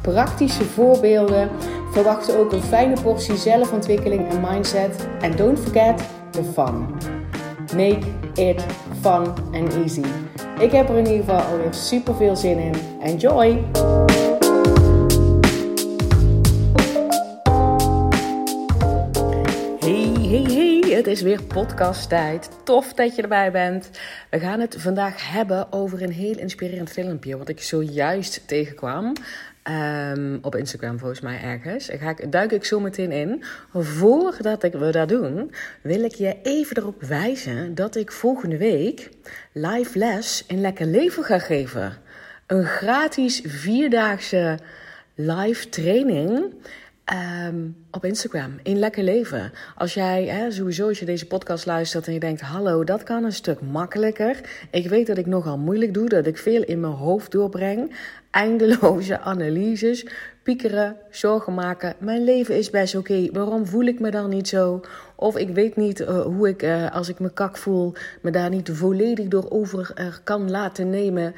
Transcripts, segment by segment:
praktische voorbeelden. Verwacht ook een fijne portie zelfontwikkeling en mindset. En don't forget the fun. Make it fun and easy. Ik heb er in ieder geval alweer super veel zin in. Enjoy! Het is weer podcasttijd. Tof dat je erbij bent. We gaan het vandaag hebben over een heel inspirerend filmpje wat ik zojuist tegenkwam. Um, op Instagram volgens mij ergens. Daar ga ik, duik ik zo meteen in. Voordat ik, we dat doen, wil ik je even erop wijzen dat ik volgende week live les in Lekker Leven ga geven. Een gratis vierdaagse live training Um, op Instagram, in Lekker Leven. Als jij, hè, sowieso als je deze podcast luistert en je denkt... hallo, dat kan een stuk makkelijker. Ik weet dat ik nogal moeilijk doe, dat ik veel in mijn hoofd doorbreng. Eindeloze analyses, piekeren, zorgen maken. Mijn leven is best oké, waarom voel ik me dan niet zo? Of ik weet niet uh, hoe ik, uh, als ik me kak voel, me daar niet volledig door over uh, kan laten nemen.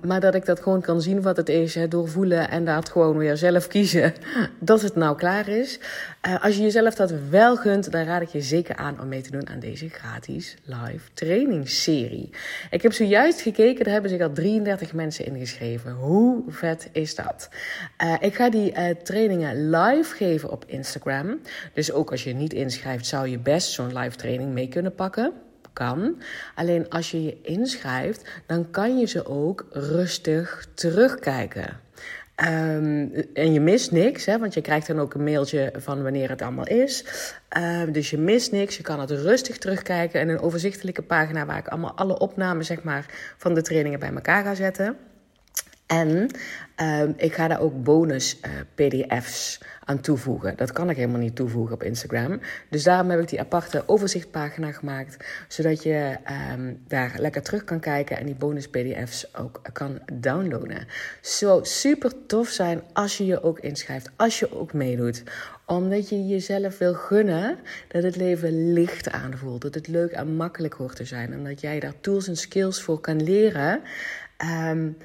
maar dat ik dat gewoon kan zien wat het is, hè, doorvoelen en dat gewoon weer zelf kiezen dat het nou klaar is. als je jezelf dat wel gunt, dan raad ik je zeker aan om mee te doen aan deze gratis live trainingsserie. Ik heb zojuist gekeken, daar hebben zich al 33 mensen ingeschreven. Hoe vet is dat? ik ga die trainingen live geven op Instagram. Dus ook als je niet inschrijft zou je best zo'n live training mee kunnen pakken. Kan. Alleen als je je inschrijft, dan kan je ze ook rustig terugkijken. Um, en je mist niks, hè, want je krijgt dan ook een mailtje van wanneer het allemaal is. Um, dus je mist niks, je kan het rustig terugkijken en een overzichtelijke pagina waar ik allemaal alle opnames zeg maar, van de trainingen bij elkaar ga zetten. En um, ik ga daar ook bonus uh, PDF's aan toevoegen. Dat kan ik helemaal niet toevoegen op Instagram. Dus daarom heb ik die aparte overzichtpagina gemaakt, zodat je um, daar lekker terug kan kijken en die bonus PDF's ook kan downloaden. Zo super tof zijn als je je ook inschrijft, als je ook meedoet omdat je jezelf wil gunnen dat het leven licht aanvoelt. Dat het leuk en makkelijk hoort te zijn. En dat jij daar tools en skills voor kan leren. Um,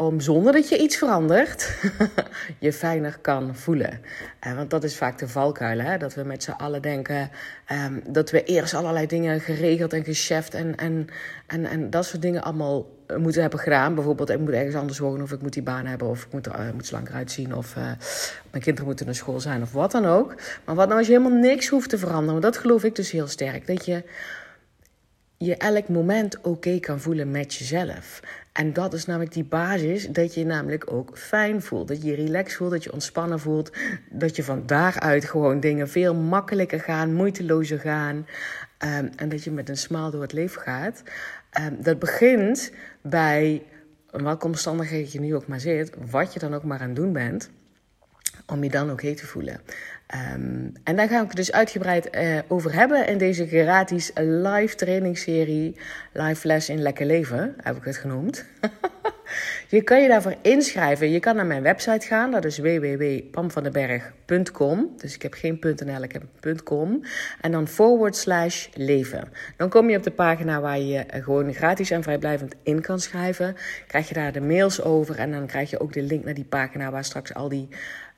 om zonder dat je iets verandert, je fijner kan voelen. Uh, want dat is vaak de valkuil, hè? dat we met z'n allen denken um, dat we eerst allerlei dingen geregeld en gecheft en, en, en, en dat soort dingen allemaal moeten hebben gedaan. Bijvoorbeeld, ik moet ergens anders wonen, of ik moet die baan hebben, of ik moet er uh, moet slanker uitzien, of uh, mijn kinderen moeten naar school zijn, of wat dan ook. Maar wat nou als je helemaal niks hoeft te veranderen? Dat geloof ik dus heel sterk. Dat je je elk moment oké kan voelen met jezelf. En dat is namelijk die basis dat je namelijk ook fijn voelt. Dat je relaxed voelt, dat je ontspannen voelt. Dat je van daaruit gewoon dingen veel makkelijker gaan, moeitelozer gaan. Um, en dat je met een smaal door het leven gaat. Um, dat begint bij welke omstandigheden je nu ook maar zit. Wat je dan ook maar aan het doen bent. Om je dan ook oké te voelen. Um, en daar ga ik het dus uitgebreid uh, over hebben in deze gratis live trainingsserie. Live les in lekker leven, heb ik het genoemd. je kan je daarvoor inschrijven. Je kan naar mijn website gaan, dat is www.pamvandenberg.com. Dus ik heb geen .nl, ik heb .com. En dan forward slash leven. Dan kom je op de pagina waar je gewoon gratis en vrijblijvend in kan schrijven. Krijg je daar de mails over en dan krijg je ook de link naar die pagina waar straks al die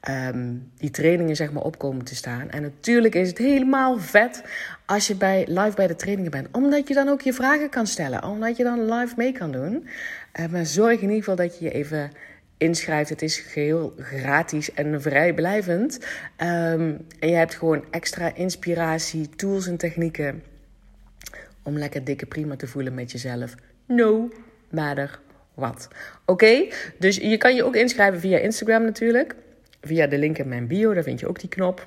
um, die trainingen zeg maar opkomen te staan. En natuurlijk is het helemaal vet als je bij, live bij de trainingen bent. Omdat je dan ook je vragen kan stellen. Omdat je dan live mee kan doen. Uh, maar zorg in ieder geval dat je je even inschrijft. Het is geheel gratis en vrijblijvend. Um, en je hebt gewoon extra inspiratie, tools en technieken. Om lekker dikke prima te voelen met jezelf. No matter what. Oké? Dus je kan je ook inschrijven via Instagram natuurlijk via de link in mijn bio, daar vind je ook die knop.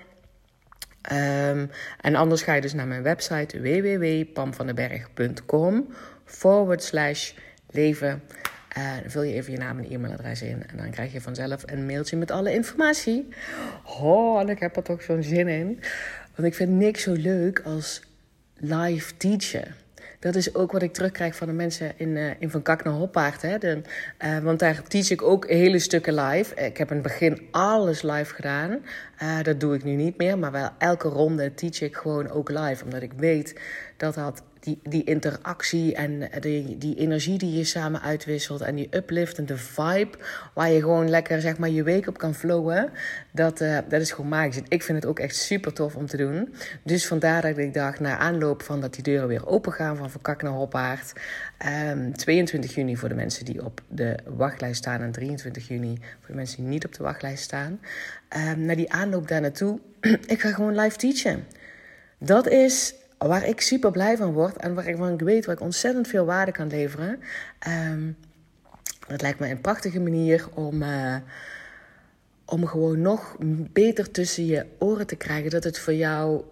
Um, en anders ga je dus naar mijn website www.pamvandenberg.com forward slash leven. Uh, vul je even je naam en e-mailadres in. En dan krijg je vanzelf een mailtje met alle informatie. Oh, ik heb er toch zo'n zin in. Want ik vind niks zo leuk als live teachen. Dat is ook wat ik terugkrijg van de mensen in, uh, in Van Kak naar Hoppaard. Hè? De, uh, want daar teach ik ook hele stukken live. Ik heb in het begin alles live gedaan. Uh, dat doe ik nu niet meer. Maar wel elke ronde teach ik gewoon ook live. Omdat ik weet dat dat die, die interactie en die, die energie die je samen uitwisselt en die upliftende vibe, waar je gewoon lekker zeg maar je week op kan flowen, dat, uh, dat is gewoon magisch. ik vind het ook echt super tof om te doen. Dus vandaar dat ik dacht, na aanloop van dat die deuren weer open gaan van Verkak naar Hoppaard, um, 22 juni voor de mensen die op de wachtlijst staan en 23 juni voor de mensen die niet op de wachtlijst staan. Um, na die aanloop daar naartoe, ik ga gewoon live teachen. Dat is waar ik super blij van word en waar ik weet waar ik ontzettend veel waarde kan leveren. Ehm, dat lijkt me een prachtige manier om, uh, om gewoon nog beter tussen je oren te krijgen dat het voor jou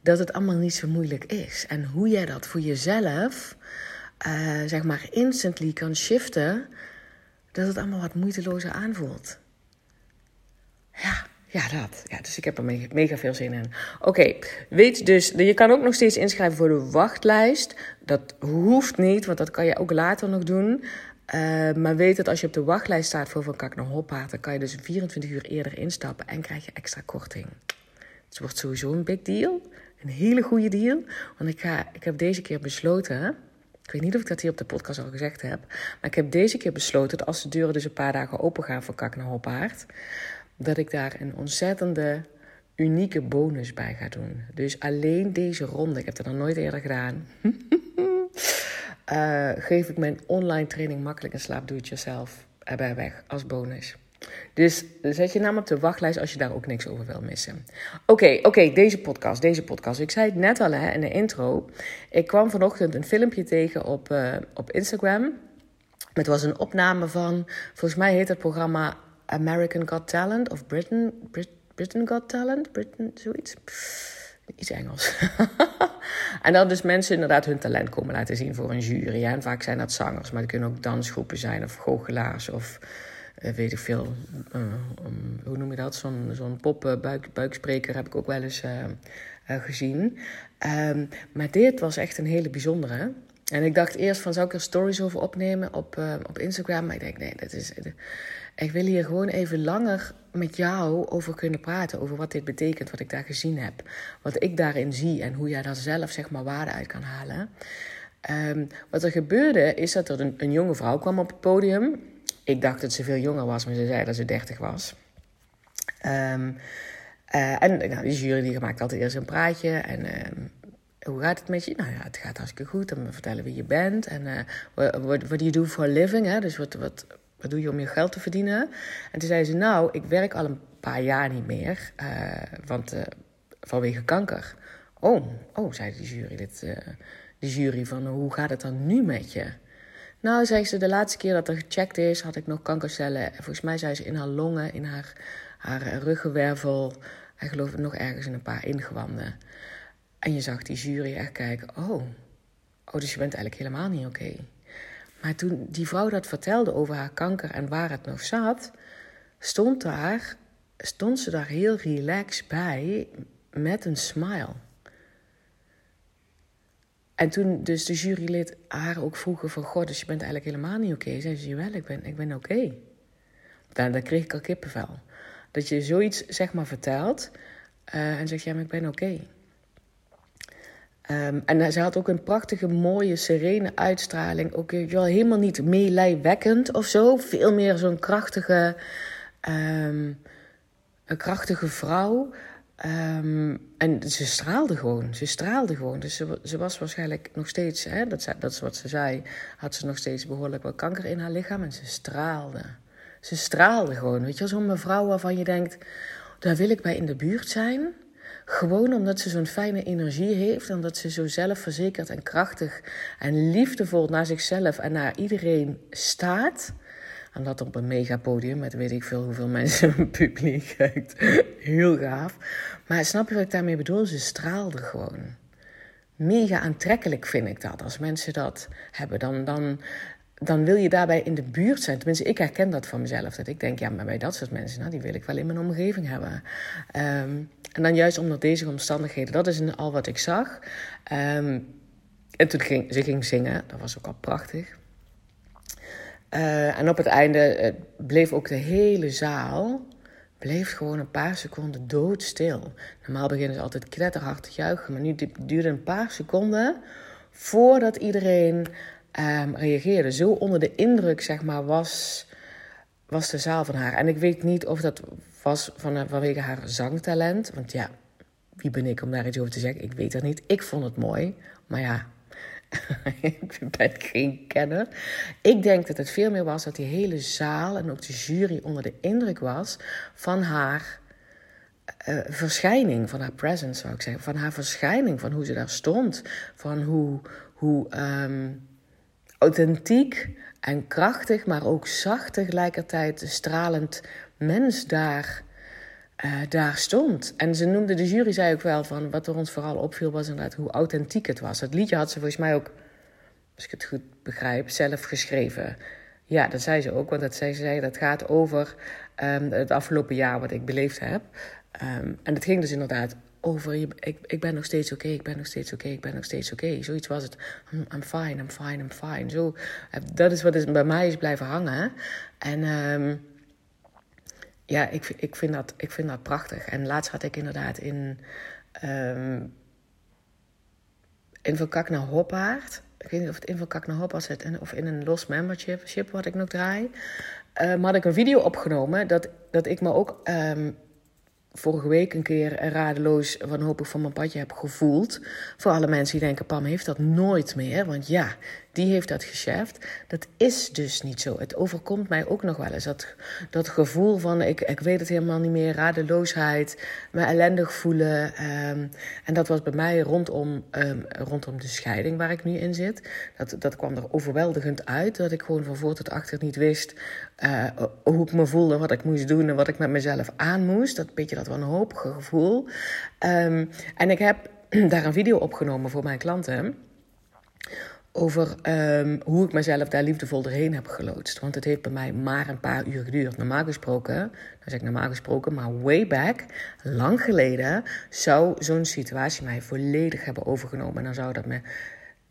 dat het allemaal niet zo moeilijk is. En hoe jij dat voor jezelf, uh, zeg maar, instantly kan shiften, dat het allemaal wat moeitelozer aanvoelt. Ja. Ja, dat. Ja, dus ik heb er mega, veel zin in. Oké, weet dus, je kan ook nog steeds inschrijven voor de wachtlijst. Dat hoeft niet, want dat kan je ook later nog doen. Uh, maar weet dat als je op de wachtlijst staat voor Van Kak naar Hoppaard, dan kan je dus 24 uur eerder instappen en krijg je extra korting. Het wordt sowieso een big deal. Een hele goede deal. Want ik, ga, ik heb deze keer besloten. Ik weet niet of ik dat hier op de podcast al gezegd heb. Maar ik heb deze keer besloten dat als de deuren dus een paar dagen open gaan voor Kak naar Hoppaard dat ik daar een ontzettende unieke bonus bij ga doen. Dus alleen deze ronde, ik heb dat nog nooit eerder gedaan, uh, geef ik mijn online training makkelijk en slaap do-it-yourself erbij weg als bonus. Dus zet je naam op de wachtlijst als je daar ook niks over wil missen. Oké, oké, deze podcast, deze podcast. Ik zei het net al hè, in de intro. Ik kwam vanochtend een filmpje tegen op, uh, op Instagram. Het was een opname van, volgens mij heet het programma American Got Talent of Britain, Brit, Britain Got Talent, Britain, zoiets. Iets Engels. en dan dus mensen inderdaad hun talent komen laten zien voor een jury. En vaak zijn dat zangers, maar het kunnen ook dansgroepen zijn of goochelaars of uh, weet ik veel. Um, hoe noem je dat? Zo'n zo'n pop buik, buikspreker heb ik ook wel eens gezien. Um, maar dit was echt een hele bijzondere. En ik dacht eerst van zou ik er stories over opnemen op, op Instagram. Maar ik denk nee, dat is ik wil hier gewoon even langer met jou over kunnen praten. Over wat dit betekent, wat ik daar gezien heb. Wat ik daarin zie en hoe jij daar zelf zeg maar waarde uit kan halen. Um, wat er gebeurde is dat er een, jonge vrouw kwam op het podium. Ik dacht dat ze veel jonger was, maar ze zei dat ze 30 was. Um, uh, en nou, die jury die maakt altijd eerst een praatje. En um, hoe gaat het met je? Nou ja, het gaat hartstikke goed. Dan vertellen wie je bent. En uh, what, what do you do for a living? Hè? Dus wat, wat, wat doe je om je geld te verdienen? En toen zei ze, nou, ik werk al een paar jaar niet meer, uh, want uh, vanwege kanker. Oh, oh, zei de jury, dit, uh, de jury van, hoe gaat het dan nu met je? Nou, zei ze, de laatste keer dat er gecheckt is, had ik nog kankercellen. Volgens mij zei ze in haar longen, in haar, haar ruggenwervel en geloof ik nog ergens in een paar ingewanden. En je zag die jury echt kijken, oh, oh dus je bent eigenlijk helemaal niet oké. Maar toen die vrouw dat vertelde over haar kanker en waar het nog zat, stond, daar, stond ze daar heel relaxed bij met een smile. En toen dus de jurylid haar ook vroegen van... God, dus je bent eigenlijk helemaal niet oké. Okay. Zei ze, wel, ik ben, ik ben oké. Okay. Dan, dan kreeg ik al kippenvel. Dat je zoiets, zeg maar, vertelt... Uh, en zegt, ja, maar ik ben oké. Um, en ze had ook een prachtige, mooie, serene uitstraling. Ook wel helemaal niet meelijwekkend of zo. Veel meer zo'n krachtige, um, een krachtige vrouw. Um, en ze straalde gewoon. Ze straalde gewoon. Dus ze, ze was waarschijnlijk nog steeds, hè, dat, dat is wat ze zei, had ze nog steeds behoorlijk wat kanker in haar lichaam. En ze straalde. Ze straalde gewoon. Weet je zo'n mevrouw waarvan je denkt, daar wil ik bij in de buurt zijn. Gewoon omdat ze zo'n fijne energie heeft. En dat ze zo zelfverzekerd en krachtig en liefdevol naar zichzelf en naar iedereen staat. En dat op een megapodium met weet ik veel hoeveel mensen een publiek kijkt. Heel gaaf. Maar snap je wat ik daarmee bedoel? Ze straalde gewoon. Mega aantrekkelijk vind ik dat. Als mensen dat hebben, dan, dan dan wil je daarbij in de buurt zijn. Tenminste, ik herken dat van mezelf. Dat ik denk, ja, maar bij dat soort mensen, nou, die wil ik wel in mijn omgeving hebben. Ehm, en dan juist onder deze omstandigheden. Dat is al wat ik zag. Um, en toen ging ze ging zingen. Dat was ook al prachtig. Uh, en op het einde uh, bleef ook de hele zaal bleef gewoon een paar seconden doodstil. Normaal beginnen ze altijd knetterhard te juichen, maar nu duurde een paar seconden voordat iedereen um, reageerde. Zo onder de indruk, zeg maar, was, was de zaal van haar. En ik weet niet of dat was van, vanwege haar zangtalent. Want ja, wie ben ik om daar iets over te zeggen? Ik weet dat niet. Ik vond het mooi. Maar ja, ik ben geen kenner. Ik denk dat het veel meer was dat die hele zaal en ook de jury onder de indruk was van haar uh, verschijning, van haar presence zou ik zeggen. Van haar verschijning, van hoe ze daar stond. Van hoe, hoe um, authentiek en krachtig, maar ook zacht tegelijkertijd stralend mens daar, uh, daar stond. En ze noemde, de jury zei ook wel van, wat er ons vooral opviel was inderdaad hoe authentiek het was. Het liedje had ze volgens mij ook, als ik het goed begrijp, zelf geschreven. Ja, dat zei ze ook, want dat zei ze, dat gaat over um, het afgelopen jaar wat ik beleefd heb. Um, en het ging dus inderdaad over je, ik, ik ben nog steeds oké, ik ben nog steeds oké, ik ben nog steeds oké. Zoiets was het. I'm, fine, I'm fine, I'm fine. Zo, eh, dat is wat is, bij mij is blijven hangen. En um, ja, ik, ik, vind dat, ik vind dat prachtig. En laatst had ik inderdaad in, um, in Van Kak naar Hoppaard. Ik weet niet of het in Van Kak naar Hoppaard zit of in een los membership wat ik nog draai. Maar had ik een video opgenomen dat, dat ik me ook um, vorige week een keer radeloos wanhopig van mijn padje heb gevoeld. Voor alle mensen die denken, Pam heeft dat nooit meer. Want ja, die heeft dat geschäft. Dat is dus niet zo. Het overkomt mij ook nog wel eens. Dat, dat gevoel van, ik, ik weet het helemaal niet meer, radeloosheid, me ellendig voelen. Um, en dat was bij mij rondom, um, rondom de scheiding waar ik nu in zit. Dat, dat kwam er overweldigend uit. Dat ik gewoon van voor tot achter niet wist uh, hoe ik me voelde, wat ik moest doen en wat ik met mezelf aan moest. Dat beetje dat wanhopige gevoel. Um, en ik heb daar een video opgenomen voor mijn klanten over um, hoe ik mezelf daar liefdevol doorheen heb geloodst. Want het heeft bij mij maar een paar uur geduurd. Normaal gesproken, dan zeg ik normaal gesproken, maar way back, lang geleden, zou zo'n situatie mij volledig hebben overgenomen. En dan zou dat me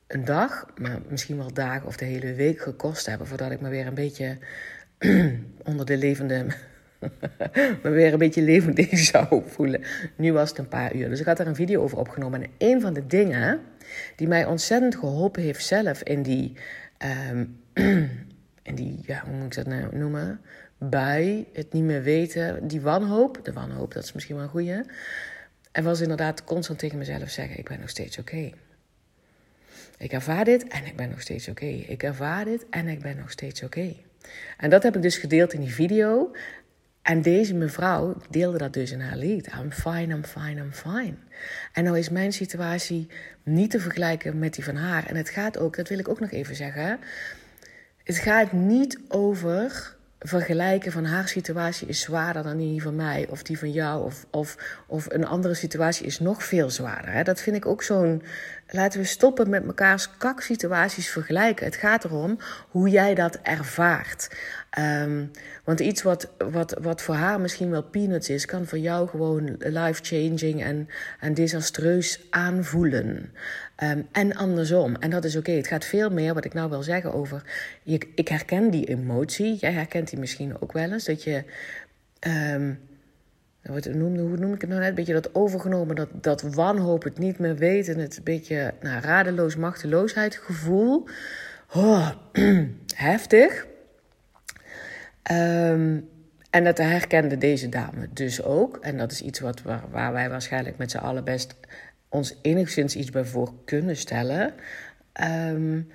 een dag, maar misschien wel dagen of de hele week gekost hebben voordat ik me weer een beetje onder de levende. me weer een beetje levendig zou voelen. Nu was het een paar uur. Dus ik had er een video over opgenomen. En een van de dingen die mij ontzettend geholpen heeft zelf in die, um, in die ja, hoe moet ik dat nou noemen? Bij het niet meer weten, die wanhoop, de wanhoop, dat is misschien wel een goede. En was inderdaad constant tegen mezelf zeggen: Ik ben nog steeds oké. Ik ervaar dit en ik ben nog steeds oké. Ik ervaar dit en ik ben nog steeds oké. En dat heb ik dus gedeeld in die video. En deze mevrouw deelde dat dus in haar lied. I'm fine, I'm fine, I'm fine. En nou is mijn situatie niet te vergelijken met die van haar. En het gaat ook, dat wil ik ook nog even zeggen. Het gaat niet over vergelijken van haar situatie is zwaarder dan die van mij, of die van jou, of, of, of een andere situatie is nog veel zwaarder. Hè? Dat vind ik ook zo'n. Laten we stoppen met mekaars kaksituaties vergelijken. Het gaat erom hoe jij dat ervaart. Um, want iets wat, wat, wat voor haar misschien wel peanuts is, kan voor jou gewoon life-changing en, en desastreus aanvoelen. Um, en andersom. En dat is oké. Het gaat veel meer, wat ik nou wil zeggen, over. Ik herken die emotie. Jij herkent die misschien ook wel eens. Dat je. Um, noemde, hoe noem ik het nou net? Beetje dat overgenomen, dat, dat wanhoop, het niet meer weten, het beetje nou, radeloos, machteloosheid gevoel. Oh, heftig. Um, en dat herkende deze dame dus ook. En dat is iets wat, waar, wij waarschijnlijk met z'n allen best ons enigszins iets bij voor kunnen stellen. Um,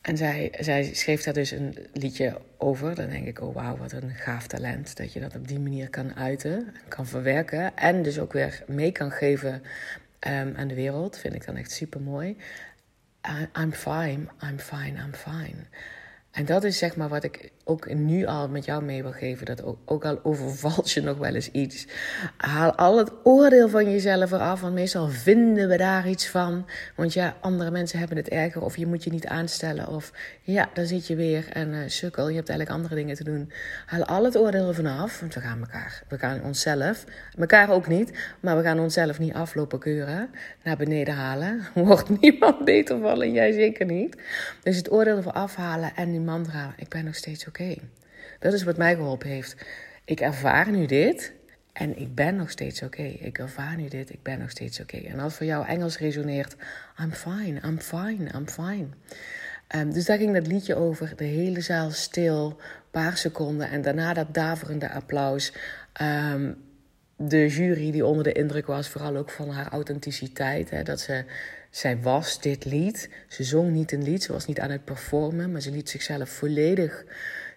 en zij, zij schreef daar dus een liedje over. Dan denk ik, oh wauw, wat een gaaf talent. Dat je dat op die manier kan uiten, kan verwerken. En dus ook weer mee kan geven um, aan de wereld. Vind ik dan echt super mooi. I'm fine, I'm fine, I'm fine. En dat is zeg maar wat ik ook nu al met jou mee wil geven. Dat ook, ook al overvalt je nog wel eens iets. Haal al het oordeel van jezelf eraf. Want meestal vinden we daar iets van. Want ja, andere mensen hebben het erger. Of je moet je niet aanstellen. Of ja, daar zit je weer en uh, sukkel. Je hebt eigenlijk andere dingen te doen. Haal al het oordeel ervan af. Want we gaan elkaar, we gaan onszelf, elkaar ook niet. Maar we gaan onszelf niet aflopen keuren. Naar beneden halen. Wordt niemand beter van en jij zeker niet. Dus het oordeel ervan afhalen en die mantra. Ik ben nog steeds oké. Dat is wat mij geholpen heeft. Ik ervaar nu dit en ik ben nog steeds oké. Ik ervaar nu dit, ik ben nog steeds oké. En als voor jou Engels resoneert, I'm fine, I'm fine, I'm fine. Um, dus daar ging dat liedje over. De hele zaal stil, paar seconden. En daarna dat daverende applaus. Um, de jury die onder de indruk was, vooral ook van haar authenticiteit. Hè, dat ze, zij was dit lied. Ze zong niet een lied, ze was niet aan het performen, maar ze liet zichzelf volledig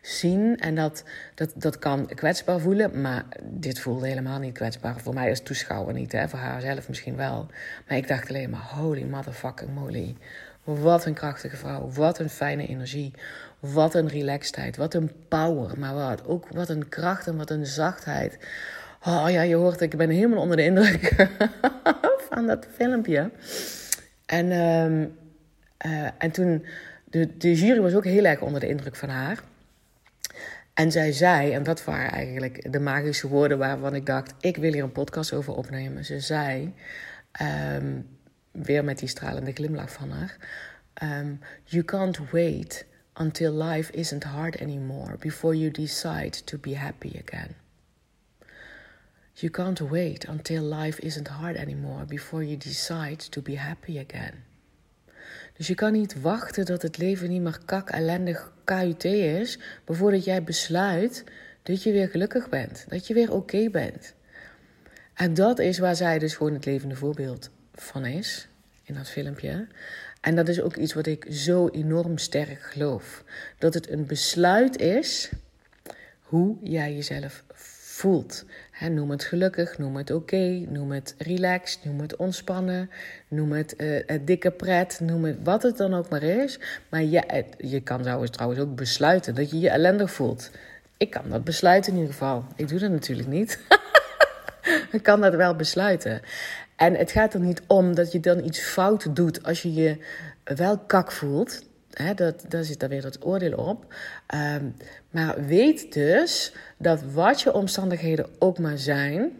zien. En dat, dat, dat kan kwetsbaar voelen, maar dit voelde helemaal niet kwetsbaar. Voor mij als toeschouwer niet, hè? voor haar zelf misschien wel. Maar ik dacht alleen maar, holy motherfucking moly. Wat een krachtige vrouw, wat een fijne energie, wat een relaxedheid, wat een power. Maar wat, ook wat een kracht en wat een zachtheid. Oh ja, je hoort, ik ben helemaal onder de indruk van dat filmpje. En, uh, uh, en toen, de, de jury was ook heel erg onder de indruk van haar. En zij zei, en dat waren eigenlijk de magische woorden waarvan ik dacht: ik wil hier een podcast over opnemen. Ze zei, um, weer met die stralende glimlach van haar: um, You can't wait until life isn't hard anymore before you decide to be happy again. You can't wait until life isn't hard anymore before you decide to be happy again. Dus je kan niet wachten dat het leven niet meer kak, ellendig, KUT is, voordat jij besluit dat je weer gelukkig bent, dat je weer oké bent. En dat is waar zij dus gewoon het levende voorbeeld van is, in dat filmpje. En dat is ook iets wat ik zo enorm sterk geloof. Dat het een besluit is hoe jij jezelf voelt. Noem het gelukkig, noem het oké, noem het relaxed, noem het ontspannen, noem het uh, dikke pret, noem het wat het dan ook maar is. Maar je, je kan trouwens ook besluiten dat je je ellendig voelt. Ik kan dat besluiten in ieder geval. Ik doe dat natuurlijk niet. ik kan dat wel besluiten. En het gaat er niet om dat je dan iets fout doet als je je wel kak voelt. Dat, daar zit daar weer dat oordeel op. Ehm, maar weet dus dat wat je omstandigheden ook maar zijn.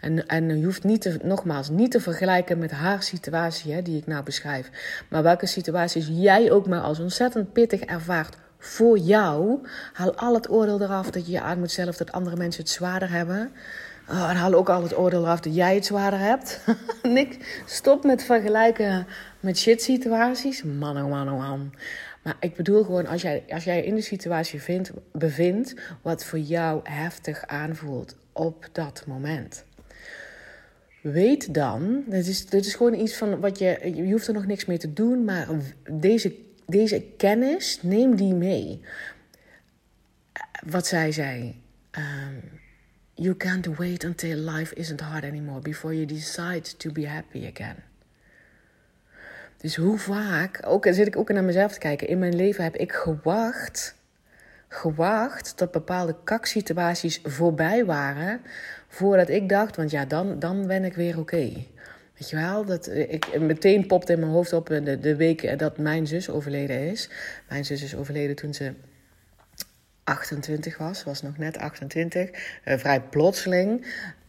En, en je hoeft niet te, nogmaals niet te vergelijken met haar situatie, die ik nou beschrijf. Maar welke situaties jij ook maar als ontzettend pittig ervaart voor jou. Haal al het oordeel eraf dat je je aan moet zelf dat andere mensen het zwaarder hebben. Oh, en haal ook al het oordeel eraf dat jij het zwaarder hebt. Nick, stop met vergelijken met shit situaties. Man, oh man, oh man. Maar ik bedoel gewoon, als jij, als jij in de situatie vindt, bevindt wat voor jou heftig aanvoelt op dat moment. Weet dan, dit is, dit is gewoon iets van wat je, je hoeft er nog niks mee te doen, maar deze, deze kennis, neem die mee. Wat zij zei. Um, You can't wait until life isn't hard anymore before you decide to be happy again. Dus hoe vaak, ook zit ik ook naar mezelf te kijken, in mijn leven heb ik gewacht, gewacht dat bepaalde kaksituaties voorbij waren, voordat ik dacht, want ja, dan, dan ben ik weer oké. Weet je wel, dat ik meteen popt in mijn hoofd op de, de week dat mijn zus overleden is. Mijn zus is overleden toen ze 28 was, was nog net 28, uh, vrij plotseling.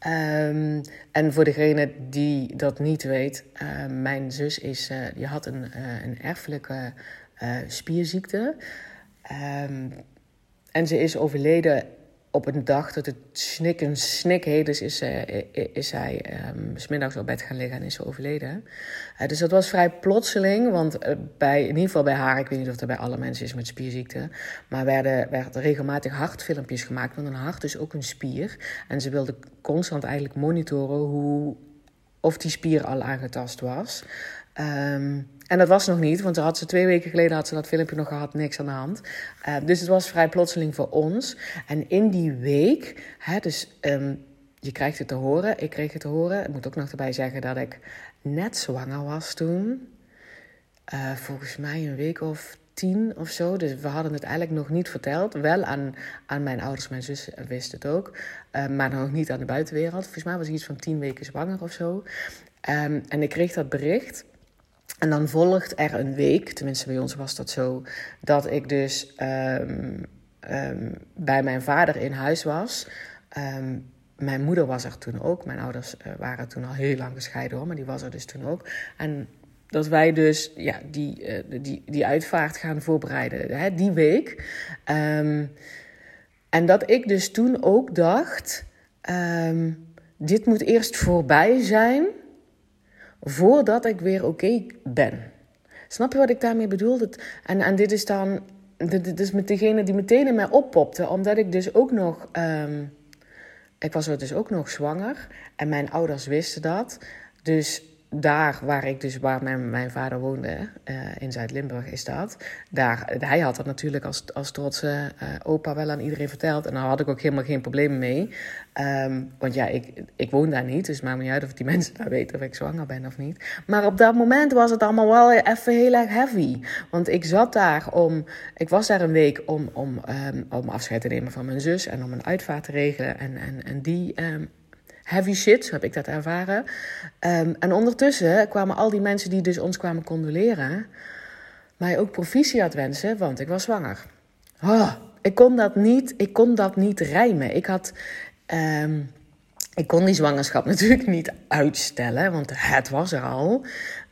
Um, en voor degene die dat niet weet, uh, mijn zus is, uh, die had een, een erfelijke spierziekte. Um, en ze is overleden op een dag dat het snik een snik heet, dus is, uh, is hij um, smiddags op bed gaan liggen en is ze overleden. Uh, dus dat was vrij plotseling, want uh, bij, in ieder geval bij haar, ik weet niet of dat bij alle mensen is met spierziekte, maar werden, werden regelmatig hartfilmpjes gemaakt, want een hart is ook een spier. En ze wilde constant eigenlijk monitoren hoe, of die spier al aangetast was. Um, en dat was nog niet, want had ze twee weken geleden had ze dat filmpje nog gehad, niks aan de hand. Uh, dus het was vrij plotseling voor ons. En in die week, hè, dus um, je krijgt het te horen, ik kreeg het te horen. Ik moet ook nog erbij zeggen dat ik net zwanger was toen. Uh, volgens mij een week of tien of zo. Dus we hadden het eigenlijk nog niet verteld. Wel aan, aan mijn ouders, mijn zus wist het ook. Uh, maar nog niet aan de buitenwereld. Volgens mij was ik iets van tien weken zwanger of zo. Um, en ik kreeg dat bericht. En dan volgt er een week, tenminste bij ons was dat zo, dat ik dus um, um, bij mijn vader in huis was. Um, mijn moeder was er toen ook. Mijn ouders uh, waren toen al heel lang gescheiden hoor, maar die was er dus toen ook. En dat wij dus ja, die, uh, die, die uitvaart gaan voorbereiden, hè, die week. en dat ik dus toen ook dacht: dit moet eerst voorbij zijn voordat ik weer oké okay ben. Snap je wat ik daarmee bedoel? Dat, en, en dit is dan dit is met degene die meteen in mij oppopte, omdat ik dus ook nog. Um, ik was dus ook nog zwanger en mijn ouders wisten dat. Dus daar waar ik dus waar mijn, mijn vader woonde, uh, in Zuid-Limburg is dat. Daar, hij had dat natuurlijk als, als trotse uh, opa wel aan iedereen verteld. En daar had ik ook helemaal geen problemen mee. Um, want ja, ik, ik woon daar niet, dus het maakt me niet uit of die mensen daar weten of ik zwanger ben of niet. Maar op dat moment was het allemaal wel even heel erg heavy. Want ik zat daar om, ik was daar een week om, om, um, om afscheid te nemen van mijn zus en om een uitvaart te regelen. En, en, en die um, heavy shit, zo heb ik dat ervaren. Um, en ondertussen kwamen al die mensen die dus ons kwamen condoleren, mij ook proficiat wensen, want ik was zwanger. Oh, ik kon dat niet, ik kon dat niet rijmen. Ik had, um, ik kon die zwangerschap natuurlijk niet uitstellen, want het was er al.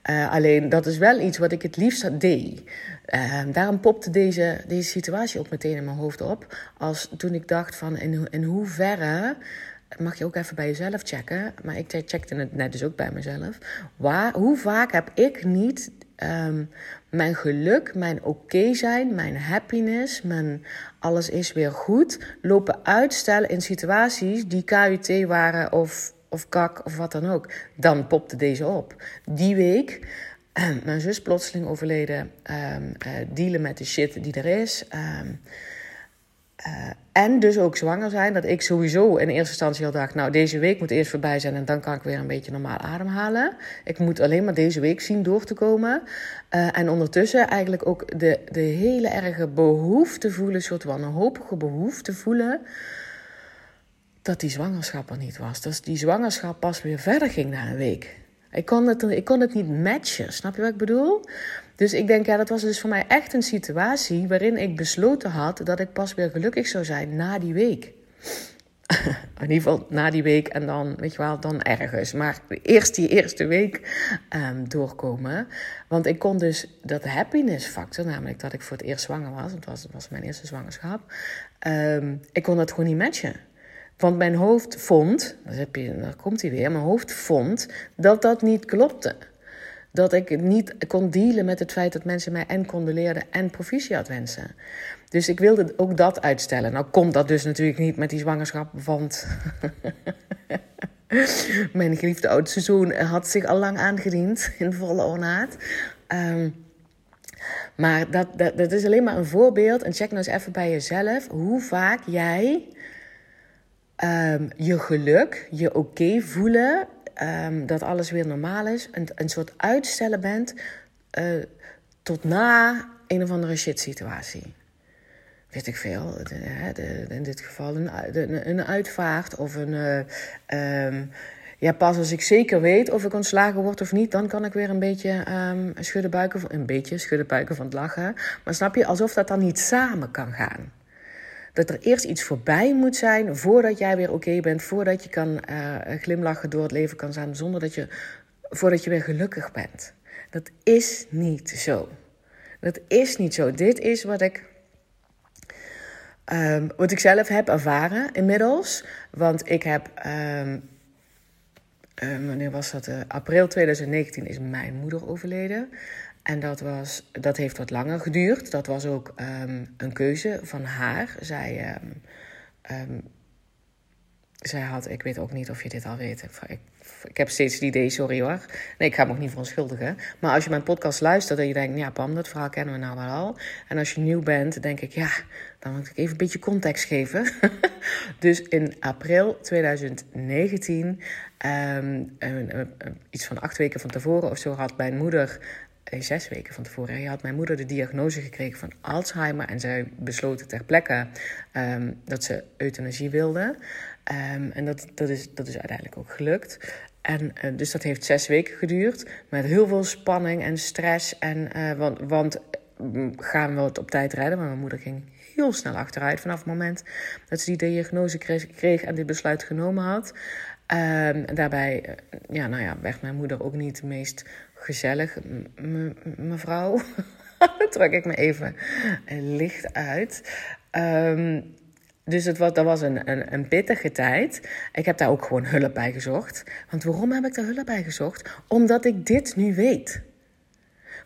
Uh, alleen dat is wel iets wat ik het liefst deed. Uh, daarom popte deze, deze situatie ook meteen in mijn hoofd op. Als toen ik dacht van in, in hoeverre mag je ook even bij jezelf checken. Maar ik checkte het net dus ook bij mezelf. Waar, hoe vaak heb ik niet um, mijn geluk, mijn oké zijn, mijn happiness, mijn alles is weer goed, lopen uitstellen in situaties die KUT waren of, of kak of wat dan ook. Dan popte deze op. Die week. Mijn zus plotseling overleden. Um, uh, dealen met de shit die er is. Um, uh, en dus ook zwanger zijn. Dat ik sowieso in eerste instantie al dacht: Nou, deze week moet eerst voorbij zijn. En dan kan ik weer een beetje normaal ademhalen. Ik moet alleen maar deze week zien door te komen. Uh, en ondertussen eigenlijk ook de, de hele erge behoefte voelen. Een soort wanhopige behoefte voelen. Dat die zwangerschap er niet was. Dat die zwangerschap pas weer verder ging na een week. Ik kon, het, ik kon het niet matchen. Snap je wat ik bedoel? Dus ik denk, ja, dat was dus voor mij echt een situatie waarin ik besloten had dat ik pas weer gelukkig zou zijn na die week. In ieder geval na die week en dan, weet je wel, dan ergens. Maar eerst die eerste week um, doorkomen. Want ik kon dus dat happiness factor, namelijk dat ik voor het eerst zwanger was, het was, was mijn eerste zwangerschap, um, ik kon dat gewoon niet matchen. Want mijn hoofd vond, dan, heb dan komt hij weer, mijn hoofd vond dat dat niet klopte dat ik niet kon dealen met het feit dat mensen mij en condoleerden en proficiat wensen. Dus ik wilde ook dat uitstellen. Nou komt dat dus natuurlijk niet met die zwangerschap, want mijn geliefde oudste zoon had zich al lang aangediend in volle ornaat. Um, maar dat, dat is alleen maar een voorbeeld. En check nou eens even bij jezelf hoe vaak jij um, je geluk, je oké voelen um, dat alles weer normaal is. Een, een soort uitstellen bent uh, tot na een of andere shit situatie. Weet ik veel. De, in dit geval een, uitvaart of een. Uh, ja, pas als ik zeker weet of ik ontslagen word of niet, dan kan ik weer een beetje um, schudden buiken. Een beetje schudden buiken van het lachen. Maar snap je, alsof dat dan niet samen kan gaan dat er eerst iets voorbij moet zijn voordat jij weer oké bent, voordat je kan uh, glimlachen door het leven kan zijn, zonder dat je, voordat je weer gelukkig bent. Dat is niet zo. Dat is niet zo. Dit is wat ik, um, wat ik zelf heb ervaren inmiddels. Want ik heb, um, uh, wanneer was dat? Uh, april 2019 is mijn moeder overleden. En dat, was, dat heeft wat langer geduurd. Dat was ook um, een keuze van haar. Zij, um, um, zij had, ik weet ook niet of je dit al weet. Ik, ik heb steeds het idee, sorry hoor. Nee, ik ga me ook niet verontschuldigen. Maar als je mijn podcast luistert en je denkt, ja Pam, dat verhaal kennen we nou wel al. En als je nieuw bent, denk ik, ja, dan moet ik even een beetje context geven. dus in april 2019, um, iets van acht weken van tevoren of zo, had mijn moeder zes weken van tevoren. Hij had mijn moeder de diagnose gekregen van Alzheimer. En zij besloten ter plekke ehm, dat ze euthanasie wilde. Ehm, en dat, dat, is, dat is uiteindelijk ook gelukt. En uh, dus dat heeft zes weken geduurd. Met heel veel spanning en stress. En, uh, want, want mm, gaan we het op tijd redden? Maar mijn moeder ging heel snel achteruit vanaf het moment dat ze die diagnose kreeg, en dit besluit genomen had. Um, daarbij ja, nou ja, werd mijn moeder ook niet de meest gezellig mevrouw. trek ik me even licht uit. Um, dus het was, dat was een, een, een pittige tijd. Ik heb daar ook gewoon hulp bij gezocht. Want waarom heb ik daar hulp bij gezocht? Omdat ik dit nu weet.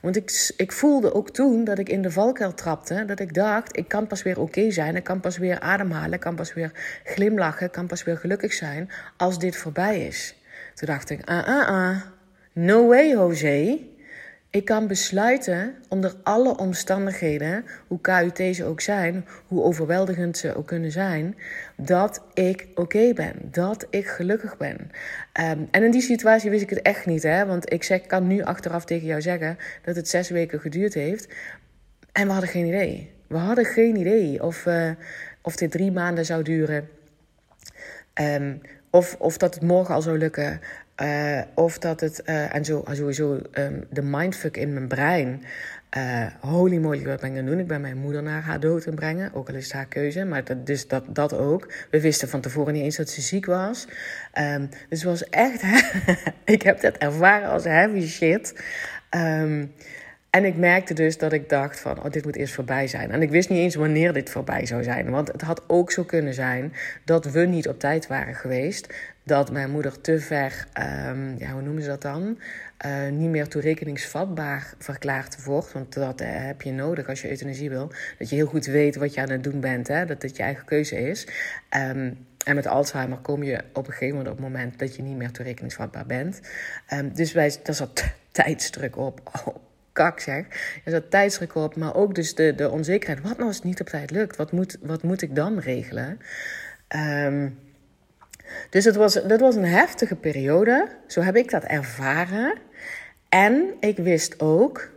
Want ik, ik voelde ook toen dat ik in de valkuil trapte. Dat ik dacht, ik kan pas weer oké zijn. Ik kan pas weer ademhalen. Ik kan pas weer glimlachen. Ik kan pas weer gelukkig zijn als dit voorbij is. Toen dacht ik, ah, ah, ah. No way, Jose. Ik kan besluiten onder alle omstandigheden, hoe KUT ze ook zijn, hoe overweldigend ze ook kunnen zijn, dat ik oké ben, dat ik gelukkig ben. Um, en in die situatie wist ik het echt niet, hè? want ik zeg, kan nu achteraf tegen jou zeggen dat het zes weken geduurd heeft. En we hadden geen idee. We hadden geen idee of, uh, of dit drie maanden zou duren. Um, of, of dat het morgen al zou lukken. Uh, of dat het, uh, en zo, sowieso um, de mindfuck in mijn brein. Uh, holy moly, wat ben ik gaan doen? Ik ben mijn moeder naar haar dood in brengen. Ook al is het haar keuze, maar dat, dus dat, dat ook. We wisten van tevoren niet eens dat ze ziek was. Um, dus het was echt... ik heb dat ervaren als heavy shit. Um, en ik merkte dus dat ik dacht van, oh, dit moet eerst voorbij zijn. En ik wist niet eens wanneer dit voorbij zou zijn. Want het had ook zo kunnen zijn dat we niet op tijd waren geweest. Dat mijn moeder te ver, um, ja, hoe noemen ze dat dan? Uh, niet meer toerekeningsvatbaar verklaard wordt. Want dat uh, heb je nodig als je euthanasie wil. Dat je heel goed weet wat je aan het doen bent. Hè? Dat het je eigen keuze is. Um, en met Alzheimer kom je op een gegeven moment op het moment dat je niet meer toerekeningsvatbaar bent. Um, dus wij, daar zat tijdsdruk op. Oh, kak zeg. Er zat tijdsdruk op, maar ook dus de, de onzekerheid. Wat nou als het niet op tijd lukt? Wat moet, wat moet ik dan regelen? Dus het was, dat was een heftige periode. Zo heb ik dat ervaren. En ik wist ook,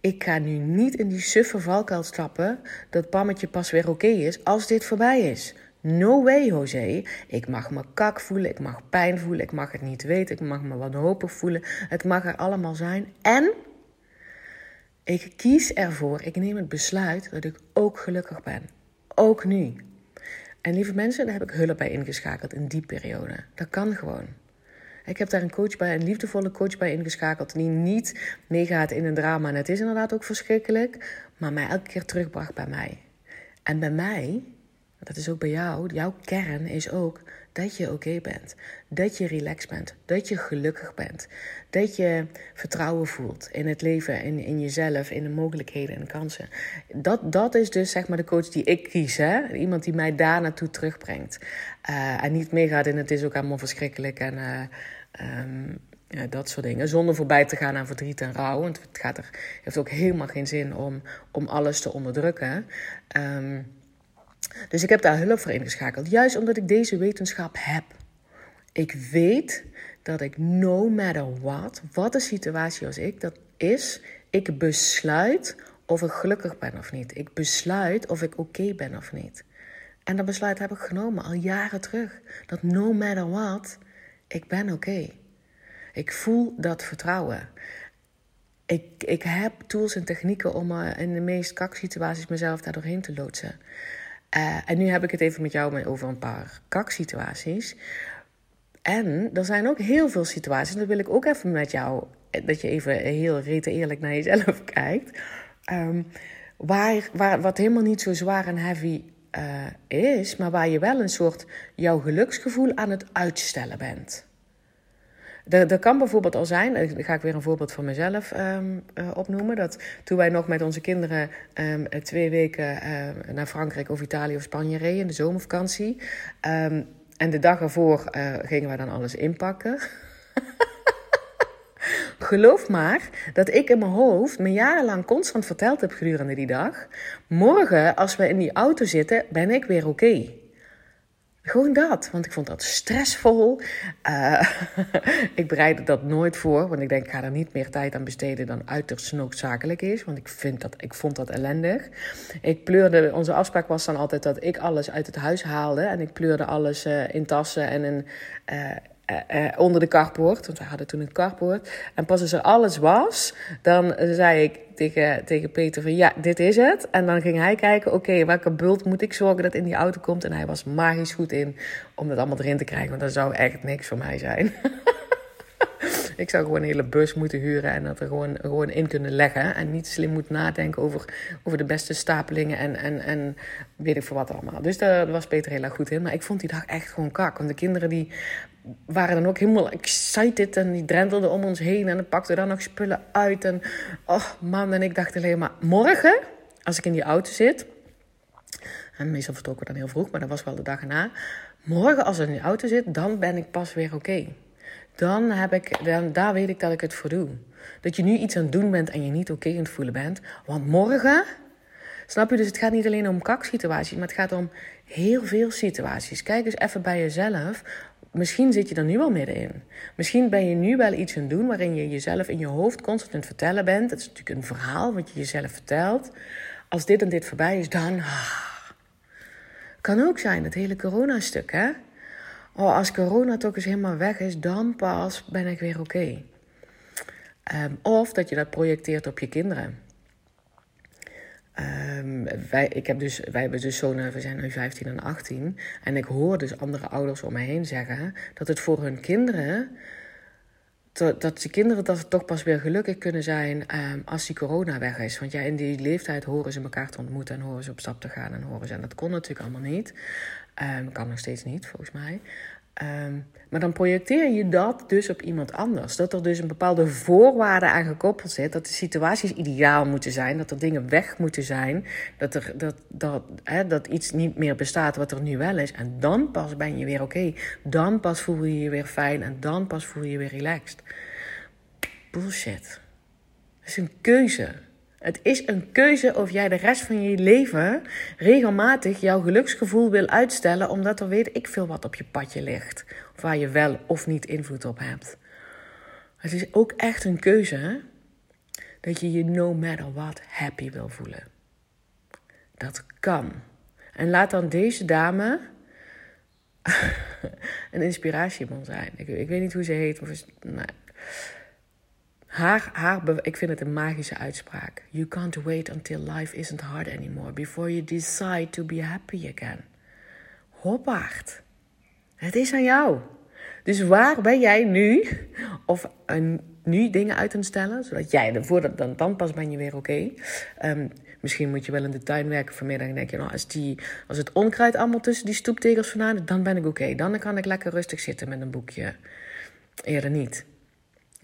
ik ga nu niet in die suffe valkuil stappen dat pammetje pas weer oké is als dit voorbij is. No way, José. Ik mag me kak voelen, ik mag pijn voelen, ik mag het niet weten, ik mag me wanhopig voelen. Het mag er allemaal zijn. En ik kies ervoor, ik neem het besluit dat ik ook gelukkig ben. Ook nu. En lieve mensen, daar heb ik hulp bij ingeschakeld in die periode. Dat kan gewoon. Ik heb daar een coach bij, een liefdevolle coach bij ingeschakeld. Die niet meegaat in een drama. En het is inderdaad ook verschrikkelijk. Maar mij elke keer terugbracht bij mij. En bij mij, dat is ook bij jou, jouw kern is ook dat je oké bent. Dat je relaxed bent. Dat je gelukkig bent. Dat je vertrouwen voelt in het leven, in, in jezelf, in de mogelijkheden en kansen. Dat, dat is dus zeg maar de coach die ik kies. Hè? Iemand die mij daar naartoe terugbrengt. Uh, en niet meegaat in het is ook allemaal verschrikkelijk en uh, um, ja, dat soort dingen. Zonder voorbij te gaan aan verdriet en rouw. Want het gaat er, heeft ook helemaal geen zin om, om alles te onderdrukken. Um, dus ik heb daar hulp voor ingeschakeld. Juist omdat ik deze wetenschap heb. Ik weet dat ik no matter what, wat de situatie als ik dat is, ik besluit of ik gelukkig ben of niet. Ik besluit of ik oké ben of niet. En dat besluit heb ik genomen al jaren terug. Dat no matter what, ik ben oké. Ik voel dat vertrouwen. Ik, ik heb tools en technieken om uh, in de meest kaksituaties mezelf daar doorheen te loodsen. Uh, en nu heb ik het even met jou over een paar kaksituaties. En er zijn ook heel veel situaties, dat wil ik ook even met jou, dat je even heel rete eerlijk naar jezelf kijkt. Um, waar, waar, wat helemaal niet zo zwaar en heavy uh, is, maar waar je wel een soort jouw geluksgevoel aan het uitstellen bent. Er, kan bijvoorbeeld al zijn, dan ga ik weer een voorbeeld van mezelf um, uh, opnoemen. Dat toen wij nog met onze kinderen um, twee weken naar Frankrijk of Italië of Spanje reden in de zomervakantie. Um, en de dag ervoor gingen wij dan alles inpakken. Geloof maar dat ik in mijn hoofd me jarenlang constant verteld heb gedurende die dag. Morgen, als we in die auto zitten, ben ik weer oké. Gewoon dat, want ik vond dat stressvol. Uh, ik bereidde dat nooit voor, want ik denk, ik ga er niet meer tijd aan besteden dan uiterst noodzakelijk is. Want ik, vind dat, ik vond dat ellendig. Ik pleurde, onze afspraak was dan altijd dat ik alles uit het huis haalde. En ik pleurde alles uh, in tassen en in, uh, onder de carport. Want we hadden toen een carport. En pas als er alles was, dan zei ik tegen, tegen Peter van ja, dit is het. En dan ging hij kijken, oké, welke bult moet ik zorgen dat in die auto komt. En hij was magisch goed in om dat allemaal erin te krijgen. Want dat zou echt niks voor mij zijn. ik zou gewoon een hele bus moeten huren en dat er gewoon, gewoon in kunnen leggen. En niet slim moet nadenken over, over de beste stapelingen en, en, en weet ik voor wat allemaal. Dus daar was Peter heel erg goed in. Maar ik vond die dag echt gewoon kak. Want de kinderen die waren dan ook helemaal excited en die drentelden om ons heen en pakten dan nog spullen uit. En oh man, en ik dacht alleen maar, morgen, als ik in die auto zit, en meestal vertrokken we dan heel vroeg, maar dat was wel de dag erna. Morgen, als ik in die auto zit, dan ben ik pas weer oké. Dan heb ik, dan, daar weet ik dat ik het voor doe. Dat je nu iets aan het doen bent en je niet oké aan het voelen bent. Want morgen, snap je, dus het gaat niet alleen om kaksituaties, maar het gaat om heel veel situaties. Kijk eens even bij jezelf misschien zit je er nu wel middenin. Misschien ben je nu wel iets aan het doen waarin je jezelf in je hoofd constant aan het vertellen bent. Het is natuurlijk een verhaal wat je jezelf vertelt. Als dit en dit voorbij is, dan. Ah. Kan ook zijn, het hele corona-stuk, hè? Oh, als corona toch eens helemaal weg is, dan pas ben ik weer oké. Ehm, of dat je dat projecteert op je kinderen. Um, wij, ik heb dus, wij hebben dus zonen, we zijn nu 15 en 18. En ik hoor dus andere ouders om mij heen zeggen dat het voor hun kinderen. Dat, de kinderen dat toch pas weer gelukkig kunnen zijn um, als die corona weg is. Want ja, in die leeftijd horen ze elkaar te ontmoeten en horen ze op stap te gaan en horen ze. En dat kon natuurlijk allemaal niet. Um, kan nog steeds niet, volgens mij. Um, maar dan projecteer je dat dus op iemand anders. Dat er dus een bepaalde voorwaarde aan gekoppeld zit. Dat de situaties ideaal moeten zijn. Dat er dingen weg moeten zijn. Dat, er, dat, dat, hè, dat iets niet meer bestaat wat er nu wel is. En dan pas ben je weer oké. Dan pas voel je je weer fijn. En dan pas voel je je weer relaxed. Bullshit. Dat is een keuze. Het is een keuze of jij de rest van je leven regelmatig jouw geluksgevoel wil uitstellen, omdat er weet ik veel wat op je padje ligt. Waar je wel of niet invloed op hebt. Het is ook echt een keuze hè? dat je je no matter what happy wil voelen. Dat kan. En laat dan deze dame een inspiratiebron zijn. Ik, ik, weet niet hoe ze heet. Of nou, haar, haar, ik vind het een magische uitspraak. You can't wait until life isn't hard anymore before you decide to be happy again. Hoppaard. Het is aan jou. Dus waar ben jij nu? Of een, nu dingen uit te stellen, zodat jij ervoor dan, dan pas ben je weer oké. Ehm, misschien moet je wel in de tuin werken vanmiddag en denk je, nou, als, die, als het onkruid allemaal tussen die stoeptegels vandaan, dan ben ik oké. Dan kan ik lekker rustig zitten met een boekje. Eerder niet.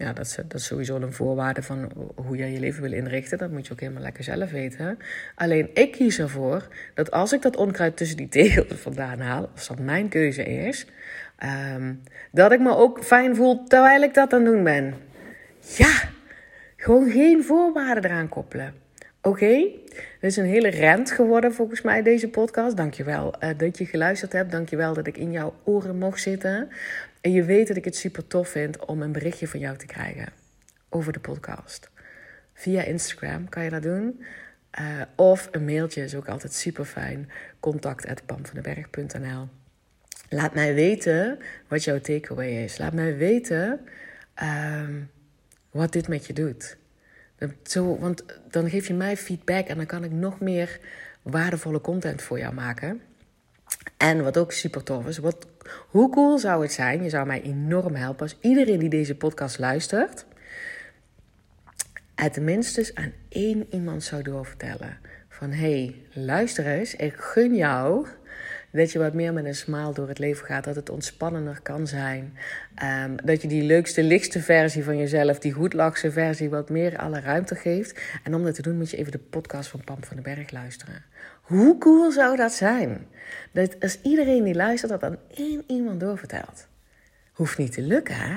Ja, dat is, dat sowieso een voorwaarde van hoe jij je leven wil inrichten. Dat moet je ook helemaal lekker zelf weten. Alleen ik kies ervoor dat als ik dat onkruid tussen die tegels vandaan haal, als dat mijn keuze is, um, dat ik me ook fijn voel terwijl ik dat aan het doen ben. Ja, gewoon geen voorwaarden eraan koppelen. Oké, okay. is een hele rent geworden volgens mij deze podcast. Dankjewel uh, dat je geluisterd hebt. Dankjewel dat ik in jouw oren mocht zitten. En je weet dat ik het super tof vind om een berichtje van jou te krijgen over de podcast. Via Instagram kan je dat doen. Uh, of een mailtje is ook altijd super fijn. Contact@pamvandenberg.nl. Laat mij weten wat jouw takeaway is. Laat mij weten uh, wat dit met je doet. Zo, want dan geef je mij feedback en dan kan ik nog meer waardevolle content voor jou maken. En wat ook super tof is, wat, hoe cool zou het zijn? Je zou mij enorm helpen als iedereen die deze podcast luistert, het minstens aan één iemand zou doorvertellen. Van hey, luister eens, ik gun jou dat je wat meer met een smaal door het leven gaat. Dat het ontspannender kan zijn. Um, dat je die leukste, lichtste versie van jezelf, die goedlachse versie, wat meer alle ruimte geeft. En om dat te doen moet je even de podcast van Pam van den Berg luisteren. Hoe cool zou dat zijn? Dat als iedereen die luistert dat aan één iemand doorvertelt. Hoeft niet te lukken, hè?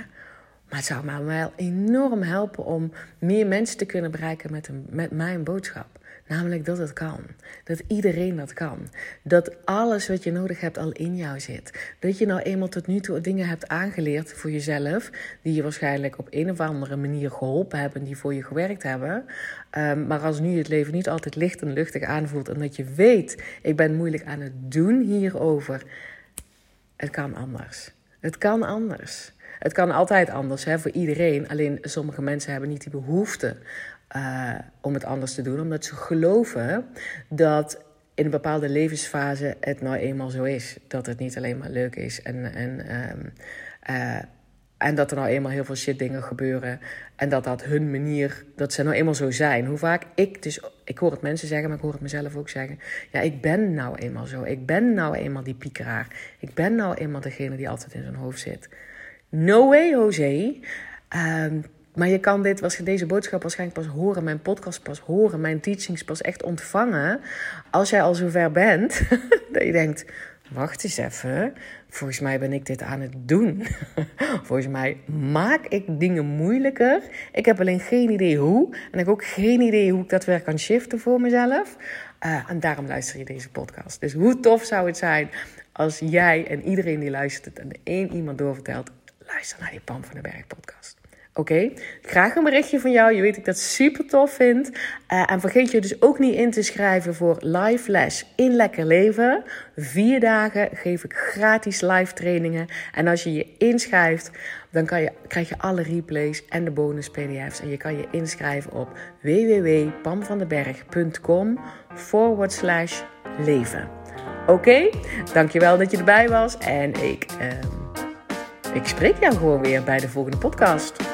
Maar het zou mij wel enorm helpen om meer mensen te kunnen bereiken met, een, met mijn boodschap. Namelijk dat het kan. Dat iedereen dat kan. Dat alles wat je nodig hebt al in jou zit. Dat je nou eenmaal tot nu toe dingen hebt aangeleerd voor jezelf. Die je waarschijnlijk op een of andere manier geholpen hebben. Die voor je gewerkt hebben. Um, maar als nu het leven niet altijd licht en luchtig aanvoelt. En dat je weet, ik ben moeilijk aan het doen hierover. Het kan anders. Het kan anders. Het kan altijd anders hè, voor iedereen. Alleen sommige mensen hebben niet die behoefte uh, om het anders te doen. Omdat ze geloven dat in een bepaalde levensfase het nou eenmaal zo is. Dat het niet alleen maar leuk is en, en, um, uh, en dat er nou eenmaal heel veel shit dingen gebeuren. En dat dat hun manier, dat ze nou eenmaal zo zijn. Hoe vaak ik, dus ik hoor het mensen zeggen, maar ik hoor het mezelf ook zeggen. Ja, ik ben nou eenmaal zo. Ik ben nou eenmaal die piekeraar. Ik ben nou eenmaal degene die altijd in zijn hoofd zit. No way, Jose. Um, maar je kan dit, je deze boodschap waarschijnlijk pas horen, mijn podcast pas horen, mijn teachings pas echt ontvangen. Als jij al zover bent, dat je denkt: wacht eens even. Volgens mij ben ik dit aan het doen. Volgens mij maak ik dingen moeilijker. Ik heb alleen geen idee hoe. En ik heb ook geen idee hoe ik dat weer kan shiften voor mezelf. Uh, en daarom luister je deze podcast. Dus hoe tof zou het zijn als jij en iedereen die luistert en de één iemand doorvertelt: luister naar die Pam van de Berg podcast. Oké, graag een berichtje van jou. Je weet dat ik dat super tof vind. Uh, en vergeet je dus ook niet in te schrijven voor live les in Lekker Leven. Vier dagen geef ik gratis live trainingen. En als je je inschrijft, dan kan je, krijg je alle replays en de bonus PDF's. En je kan je inschrijven op www.pamvandenberg.com forward slash leven. Oké, okay? dankjewel dat je erbij was. En ik, uh, ik spreek jou gewoon weer bij de volgende podcast.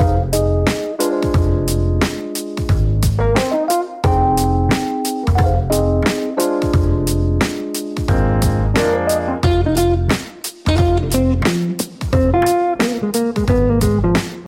you